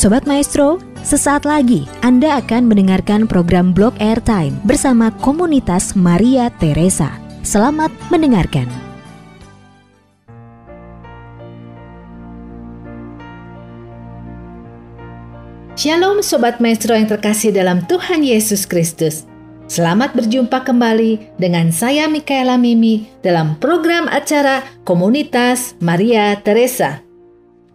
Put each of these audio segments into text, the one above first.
Sobat Maestro, sesaat lagi Anda akan mendengarkan program Blog Airtime bersama komunitas Maria Teresa. Selamat mendengarkan. Shalom Sobat Maestro yang terkasih dalam Tuhan Yesus Kristus. Selamat berjumpa kembali dengan saya Mikaela Mimi dalam program acara Komunitas Maria Teresa.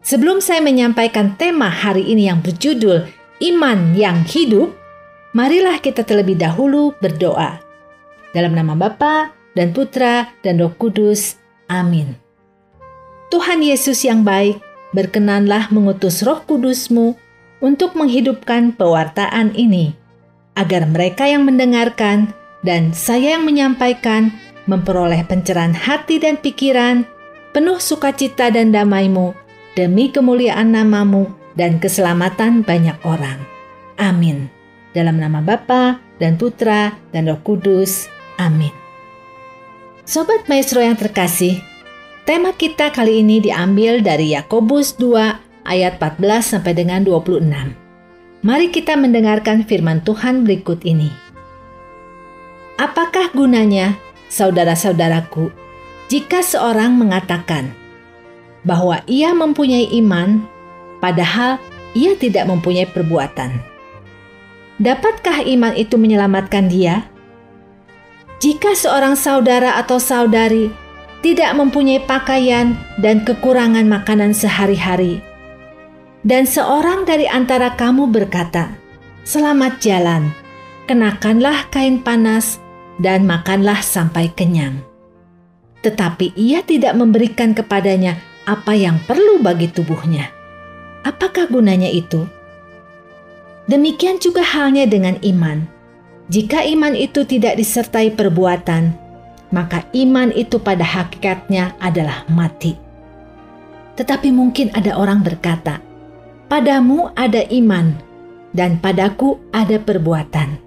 Sebelum saya menyampaikan tema hari ini yang berjudul Iman yang Hidup, marilah kita terlebih dahulu berdoa. Dalam nama Bapa dan Putra dan Roh Kudus. Amin. Tuhan Yesus yang baik, berkenanlah mengutus Roh Kudusmu untuk menghidupkan pewartaan ini, agar mereka yang mendengarkan dan saya yang menyampaikan memperoleh pencerahan hati dan pikiran, penuh sukacita dan damai-Mu demi kemuliaan namamu dan keselamatan banyak orang. Amin. Dalam nama Bapa dan Putra dan Roh Kudus. Amin. Sobat Maestro yang terkasih, tema kita kali ini diambil dari Yakobus 2 ayat 14 sampai dengan 26. Mari kita mendengarkan firman Tuhan berikut ini. Apakah gunanya, saudara-saudaraku, jika seorang mengatakan, bahwa ia mempunyai iman, padahal ia tidak mempunyai perbuatan. Dapatkah iman itu menyelamatkan dia? Jika seorang saudara atau saudari tidak mempunyai pakaian dan kekurangan makanan sehari-hari, dan seorang dari antara kamu berkata, "Selamat jalan, kenakanlah kain panas dan makanlah sampai kenyang." Tetapi ia tidak memberikan kepadanya apa yang perlu bagi tubuhnya. Apakah gunanya itu? Demikian juga halnya dengan iman. Jika iman itu tidak disertai perbuatan, maka iman itu pada hakikatnya adalah mati. Tetapi mungkin ada orang berkata, "Padamu ada iman, dan padaku ada perbuatan."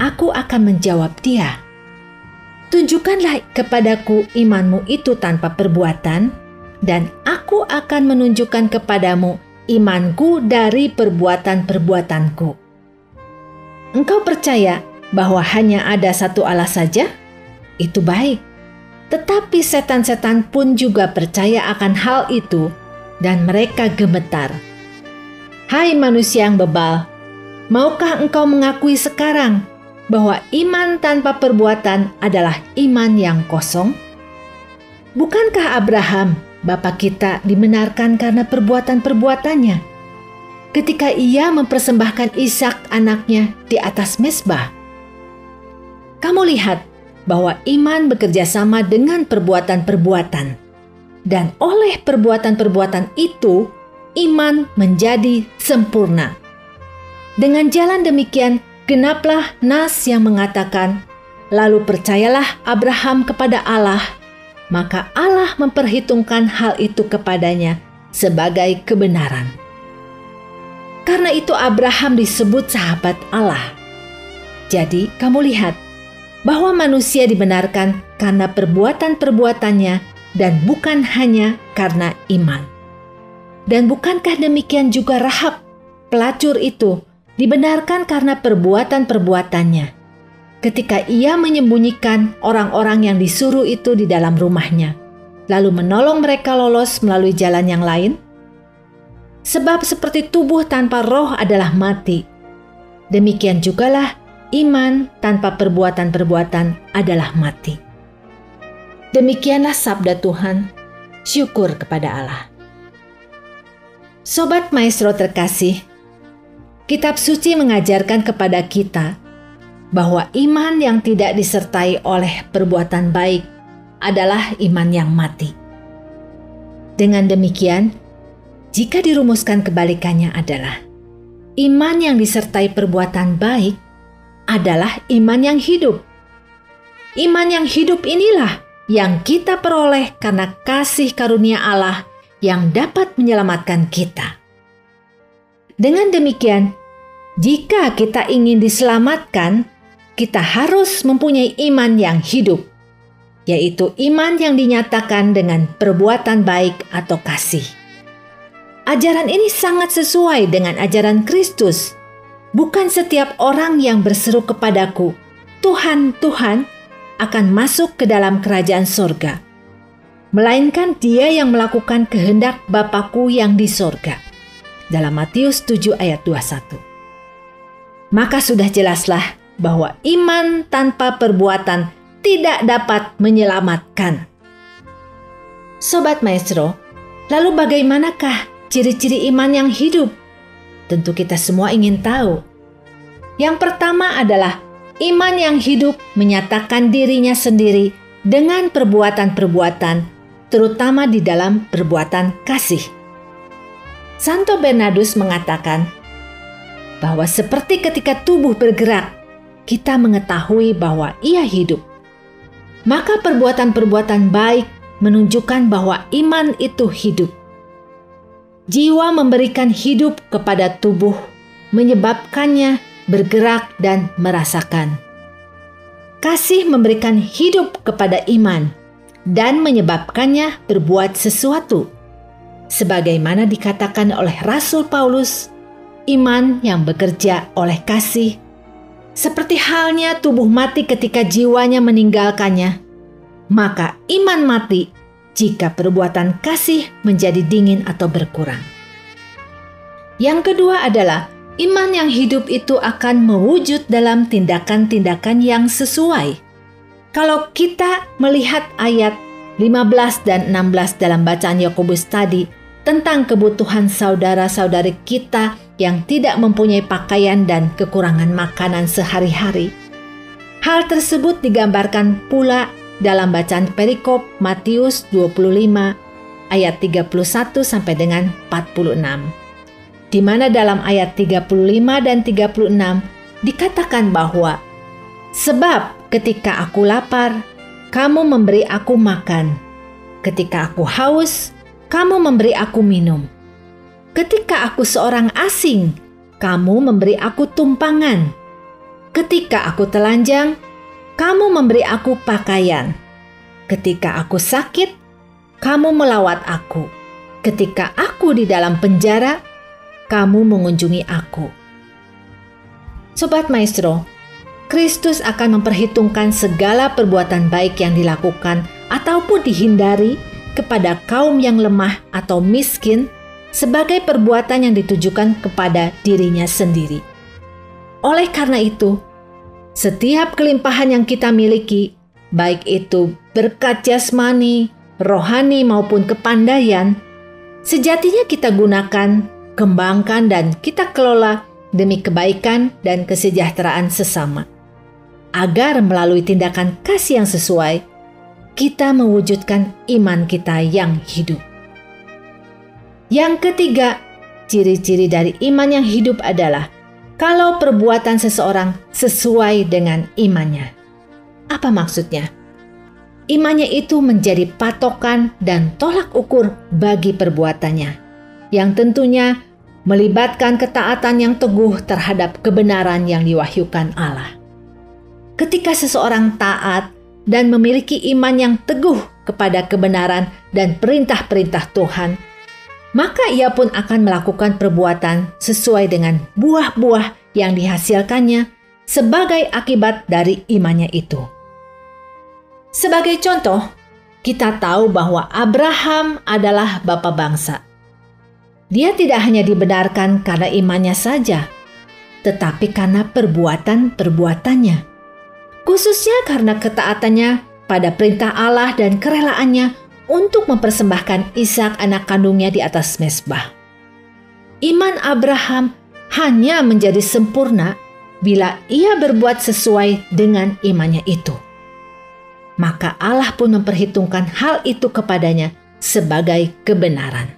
Aku akan menjawab dia, "Tunjukkanlah kepadaku imanmu itu tanpa perbuatan, dan aku akan menunjukkan kepadamu imanku dari perbuatan-perbuatanku. Engkau percaya bahwa hanya ada satu Allah saja? Itu baik. Tetapi setan-setan pun juga percaya akan hal itu dan mereka gemetar. Hai manusia yang bebal, maukah engkau mengakui sekarang bahwa iman tanpa perbuatan adalah iman yang kosong? Bukankah Abraham Bapak kita dibenarkan karena perbuatan-perbuatannya. Ketika ia mempersembahkan Ishak anaknya di atas mesbah. Kamu lihat bahwa iman bekerja sama dengan perbuatan-perbuatan. Dan oleh perbuatan-perbuatan itu, iman menjadi sempurna. Dengan jalan demikian, genaplah nas yang mengatakan, Lalu percayalah Abraham kepada Allah maka Allah memperhitungkan hal itu kepadanya sebagai kebenaran. Karena itu Abraham disebut sahabat Allah. Jadi kamu lihat bahwa manusia dibenarkan karena perbuatan-perbuatannya dan bukan hanya karena iman. Dan bukankah demikian juga Rahab, pelacur itu, dibenarkan karena perbuatan-perbuatannya ketika ia menyembunyikan orang-orang yang disuruh itu di dalam rumahnya, lalu menolong mereka lolos melalui jalan yang lain? Sebab seperti tubuh tanpa roh adalah mati, demikian jugalah iman tanpa perbuatan-perbuatan adalah mati. Demikianlah sabda Tuhan, syukur kepada Allah. Sobat Maestro terkasih, kitab suci mengajarkan kepada kita bahwa iman yang tidak disertai oleh perbuatan baik adalah iman yang mati. Dengan demikian, jika dirumuskan kebalikannya adalah iman yang disertai perbuatan baik adalah iman yang hidup. Iman yang hidup inilah yang kita peroleh karena kasih karunia Allah yang dapat menyelamatkan kita. Dengan demikian, jika kita ingin diselamatkan, kita harus mempunyai iman yang hidup, yaitu iman yang dinyatakan dengan perbuatan baik atau kasih. Ajaran ini sangat sesuai dengan ajaran Kristus. Bukan setiap orang yang berseru kepadaku, Tuhan, Tuhan, akan masuk ke dalam kerajaan sorga. Melainkan dia yang melakukan kehendak Bapakku yang di sorga. Dalam Matius 7 ayat 21. Maka sudah jelaslah bahwa iman tanpa perbuatan tidak dapat menyelamatkan. Sobat Maestro, lalu bagaimanakah ciri-ciri iman yang hidup? Tentu kita semua ingin tahu. Yang pertama adalah iman yang hidup menyatakan dirinya sendiri dengan perbuatan-perbuatan, terutama di dalam perbuatan kasih. Santo Bernardus mengatakan bahwa seperti ketika tubuh bergerak, kita mengetahui bahwa ia hidup. Maka perbuatan-perbuatan baik menunjukkan bahwa iman itu hidup. Jiwa memberikan hidup kepada tubuh, menyebabkannya bergerak dan merasakan. Kasih memberikan hidup kepada iman dan menyebabkannya berbuat sesuatu. Sebagaimana dikatakan oleh Rasul Paulus, iman yang bekerja oleh kasih, seperti halnya tubuh mati ketika jiwanya meninggalkannya, maka iman mati jika perbuatan kasih menjadi dingin atau berkurang. Yang kedua adalah iman yang hidup itu akan mewujud dalam tindakan-tindakan yang sesuai. Kalau kita melihat ayat 15 dan 16 dalam bacaan Yakobus tadi tentang kebutuhan saudara-saudari kita yang tidak mempunyai pakaian dan kekurangan makanan sehari-hari. Hal tersebut digambarkan pula dalam bacaan perikop Matius 25 ayat 31 sampai dengan 46. Di mana dalam ayat 35 dan 36 dikatakan bahwa sebab ketika aku lapar kamu memberi aku makan ketika aku haus kamu memberi aku minum ketika aku seorang asing kamu memberi aku tumpangan ketika aku telanjang kamu memberi aku pakaian. Ketika aku sakit, kamu melawat aku. Ketika aku di dalam penjara, kamu mengunjungi aku. Sobat Maestro, Kristus akan memperhitungkan segala perbuatan baik yang dilakukan ataupun dihindari kepada kaum yang lemah atau miskin sebagai perbuatan yang ditujukan kepada dirinya sendiri. Oleh karena itu, setiap kelimpahan yang kita miliki, baik itu berkat jasmani, rohani maupun kepandaian, sejatinya kita gunakan, kembangkan dan kita kelola demi kebaikan dan kesejahteraan sesama. Agar melalui tindakan kasih yang sesuai, kita mewujudkan iman kita yang hidup. Yang ketiga, ciri-ciri dari iman yang hidup adalah kalau perbuatan seseorang sesuai dengan imannya. Apa maksudnya? Imannya itu menjadi patokan dan tolak ukur bagi perbuatannya, yang tentunya melibatkan ketaatan yang teguh terhadap kebenaran yang diwahyukan Allah. Ketika seseorang taat dan memiliki iman yang teguh kepada kebenaran dan perintah-perintah Tuhan, maka ia pun akan melakukan perbuatan sesuai dengan buah-buah yang dihasilkannya sebagai akibat dari imannya itu. Sebagai contoh, kita tahu bahwa Abraham adalah bapa bangsa. Dia tidak hanya dibenarkan karena imannya saja, tetapi karena perbuatan-perbuatannya. Khususnya karena ketaatannya pada perintah Allah dan kerelaannya untuk mempersembahkan Ishak anak kandungnya di atas mesbah. Iman Abraham hanya menjadi sempurna bila ia berbuat sesuai dengan imannya itu. Maka Allah pun memperhitungkan hal itu kepadanya sebagai kebenaran.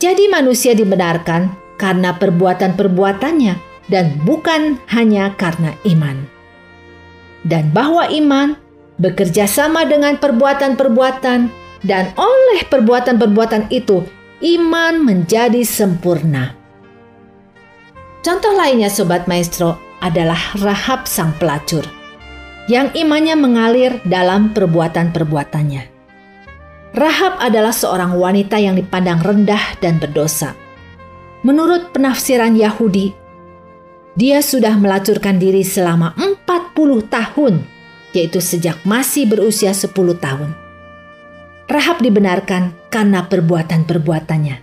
Jadi manusia dibenarkan karena perbuatan-perbuatannya dan bukan hanya karena iman. Dan bahwa iman bekerja sama dengan perbuatan-perbuatan, dan oleh perbuatan-perbuatan itu iman menjadi sempurna. Contoh lainnya Sobat Maestro adalah Rahab sang pelacur yang imannya mengalir dalam perbuatan-perbuatannya. Rahab adalah seorang wanita yang dipandang rendah dan berdosa. Menurut penafsiran Yahudi, dia sudah melacurkan diri selama 40 tahun, yaitu sejak masih berusia 10 tahun. Rahab dibenarkan karena perbuatan-perbuatannya.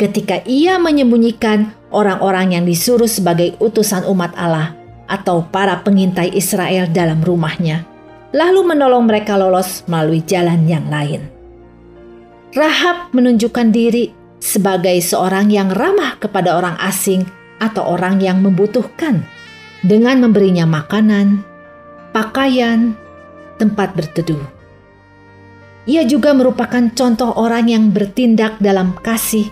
Ketika ia menyembunyikan orang-orang yang disuruh sebagai utusan umat Allah atau para pengintai Israel dalam rumahnya, lalu menolong mereka lolos melalui jalan yang lain. Rahab menunjukkan diri sebagai seorang yang ramah kepada orang asing atau orang yang membutuhkan dengan memberinya makanan, pakaian, tempat berteduh. Ia juga merupakan contoh orang yang bertindak dalam kasih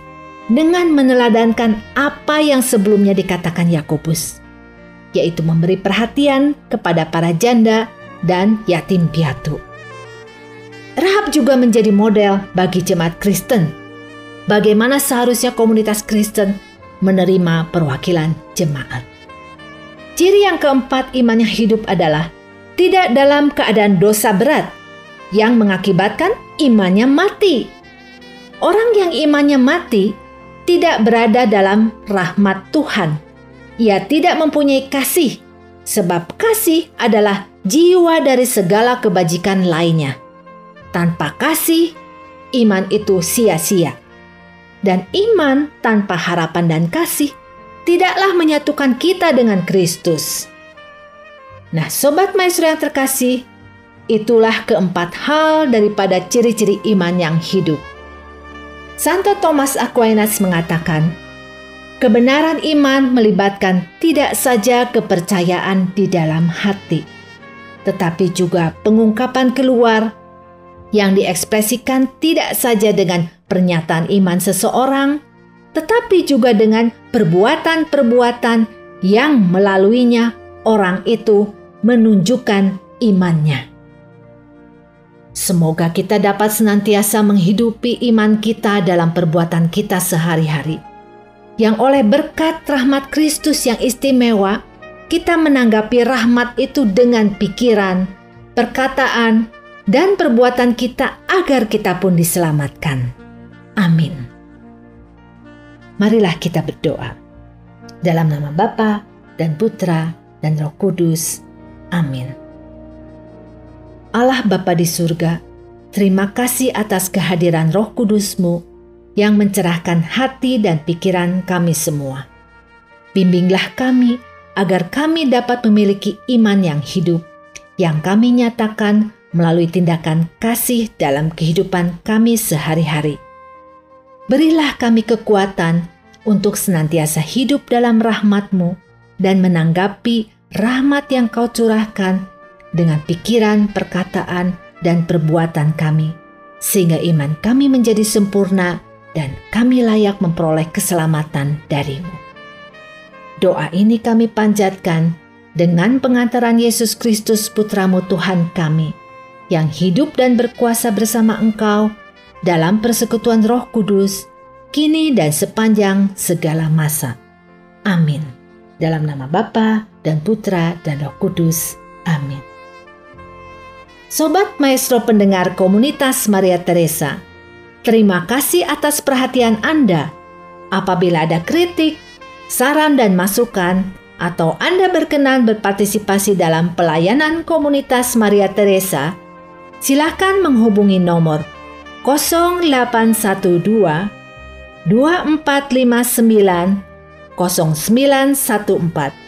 dengan meneladankan apa yang sebelumnya dikatakan Yakobus, yaitu memberi perhatian kepada para janda dan yatim piatu. Rahab juga menjadi model bagi jemaat Kristen. Bagaimana seharusnya komunitas Kristen menerima perwakilan jemaat. Ciri yang keempat iman yang hidup adalah tidak dalam keadaan dosa berat yang mengakibatkan imannya mati. Orang yang imannya mati tidak berada dalam rahmat Tuhan. Ia tidak mempunyai kasih, sebab kasih adalah jiwa dari segala kebajikan lainnya. Tanpa kasih, iman itu sia-sia. Dan iman tanpa harapan dan kasih tidaklah menyatukan kita dengan Kristus. Nah, sobat maestro yang terkasih, itulah keempat hal daripada ciri-ciri iman yang hidup. Santo Thomas Aquinas mengatakan, kebenaran iman melibatkan tidak saja kepercayaan di dalam hati, tetapi juga pengungkapan keluar yang diekspresikan tidak saja dengan pernyataan iman seseorang, tetapi juga dengan perbuatan-perbuatan yang melaluinya orang itu menunjukkan imannya. Semoga kita dapat senantiasa menghidupi iman kita dalam perbuatan kita sehari-hari. Yang oleh berkat rahmat Kristus yang istimewa, kita menanggapi rahmat itu dengan pikiran, perkataan, dan perbuatan kita agar kita pun diselamatkan. Amin. Marilah kita berdoa. Dalam nama Bapa dan Putra dan Roh Kudus. Amin. Allah Bapa di surga, terima kasih atas kehadiran Roh Kudusmu yang mencerahkan hati dan pikiran kami semua. Bimbinglah kami agar kami dapat memiliki iman yang hidup, yang kami nyatakan melalui tindakan kasih dalam kehidupan kami sehari-hari. Berilah kami kekuatan untuk senantiasa hidup dalam rahmat-Mu dan menanggapi rahmat yang Kau curahkan dengan pikiran, perkataan, dan perbuatan kami, sehingga iman kami menjadi sempurna dan kami layak memperoleh keselamatan darimu. Doa ini kami panjatkan dengan pengantaran Yesus Kristus Putramu Tuhan kami, yang hidup dan berkuasa bersama engkau dalam persekutuan roh kudus, kini dan sepanjang segala masa. Amin. Dalam nama Bapa dan Putra dan Roh Kudus. Amin. Sobat Maestro pendengar komunitas Maria Teresa, terima kasih atas perhatian Anda. Apabila ada kritik, saran dan masukan, atau Anda berkenan berpartisipasi dalam pelayanan komunitas Maria Teresa, Silahkan menghubungi nomor 0812 2459 0914.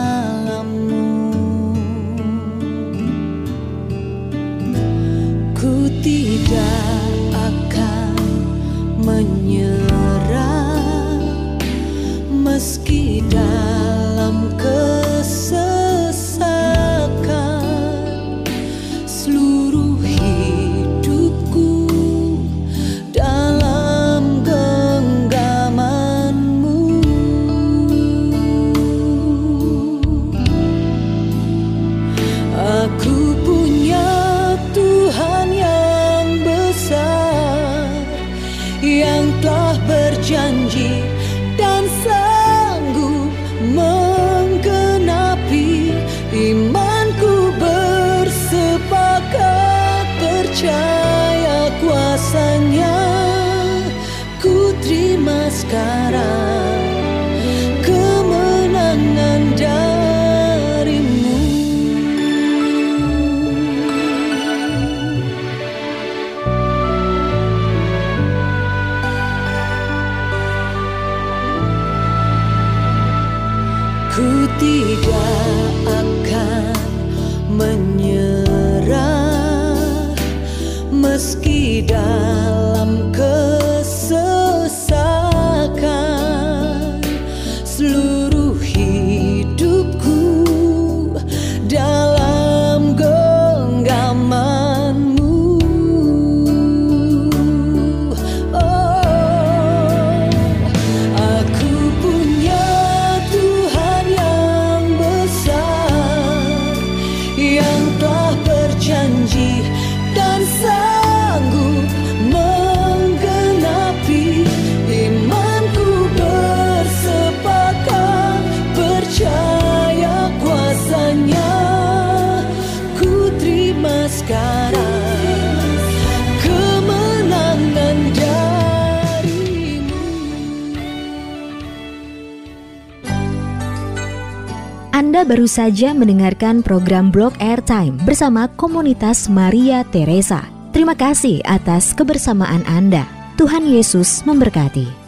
sekarang. Anda baru saja mendengarkan program Blog Airtime bersama komunitas Maria Teresa. Terima kasih atas kebersamaan Anda. Tuhan Yesus memberkati.